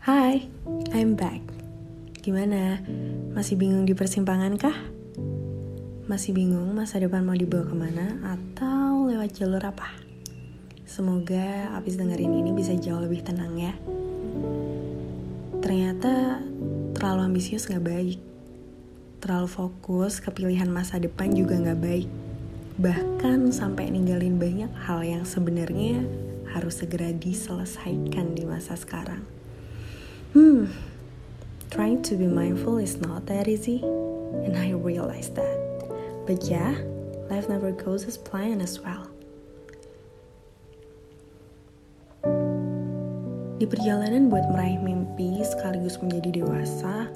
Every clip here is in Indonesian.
Hai, I'm back. Gimana? Masih bingung di persimpangan kah? Masih bingung masa depan mau dibawa ke mana atau lewat jalur apa? Semoga abis dengerin ini bisa jauh lebih tenang ya. Ternyata terlalu ambisius gak baik. Terlalu fokus ke pilihan masa depan juga gak baik. Bahkan sampai ninggalin banyak hal yang sebenarnya harus segera diselesaikan di masa sekarang. Hmm, trying to be mindful is not that easy, and I realize that. But yeah, life never goes as planned as well. Di perjalanan buat meraih mimpi sekaligus menjadi dewasa,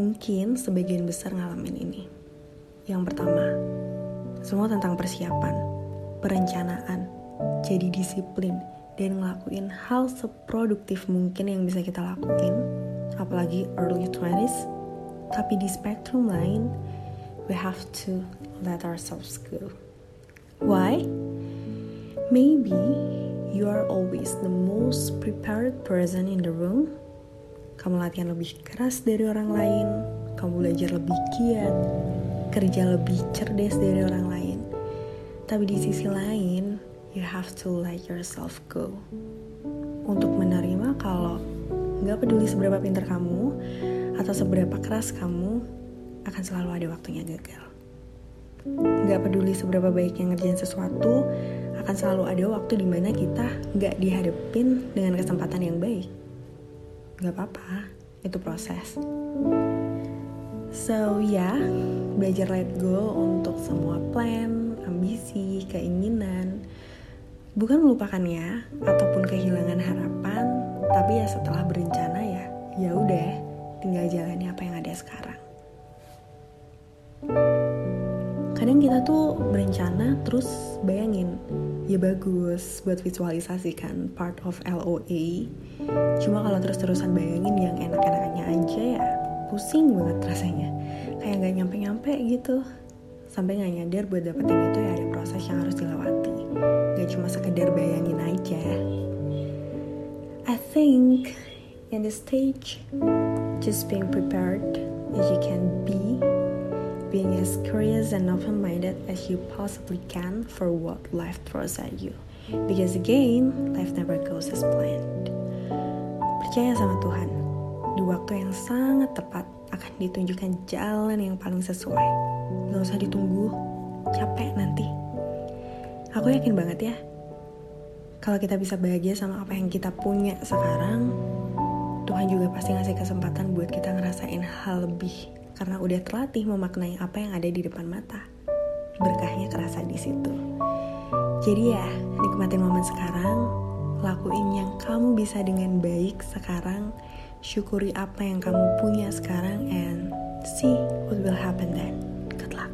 mungkin sebagian besar ngalamin ini. Yang pertama, semua tentang persiapan, perencanaan, jadi disiplin, dan ngelakuin hal seproduktif mungkin yang bisa kita lakuin, apalagi early 20s. Tapi di spektrum lain, we have to let ourselves go. Why? Maybe you are always the most prepared person in the room. Kamu latihan lebih keras dari orang lain, kamu belajar lebih giat, kerja lebih cerdas dari orang lain. Tapi di sisi lain, have to let yourself go. Untuk menerima kalau nggak peduli seberapa pintar kamu atau seberapa keras kamu, akan selalu ada waktunya gagal. Nggak peduli seberapa baiknya ngerjain sesuatu, akan selalu ada waktu di mana kita nggak dihadapin dengan kesempatan yang baik. Nggak apa-apa, itu proses. So ya, yeah, belajar let go untuk semua plan, ambisi, keinginan. Bukan melupakannya ataupun kehilangan harapan, tapi ya setelah berencana ya, ya udah, tinggal jalani apa yang ada sekarang. Kadang kita tuh berencana terus bayangin, ya bagus buat visualisasikan part of LOA. Cuma kalau terus-terusan bayangin yang enak-enaknya aja ya, pusing banget rasanya kayak nggak nyampe-nyampe gitu sampai nggak nyadar buat dapetin itu ya ada proses yang harus dilewati cuma sekedar bayangin aja I think in this stage just being prepared as you can be being as curious and open-minded as you possibly can for what life throws at you because again life never goes as planned percaya sama Tuhan di waktu yang sangat tepat akan ditunjukkan jalan yang paling sesuai. Gak usah ditunggu, capek nanti. Aku yakin banget ya, kalau kita bisa bahagia sama apa yang kita punya sekarang, Tuhan juga pasti ngasih kesempatan buat kita ngerasain hal lebih karena udah terlatih memaknai apa yang ada di depan mata. Berkahnya kerasa di situ. Jadi ya, nikmatin momen sekarang, lakuin yang kamu bisa dengan baik sekarang, syukuri apa yang kamu punya sekarang and see what will happen then. Good luck.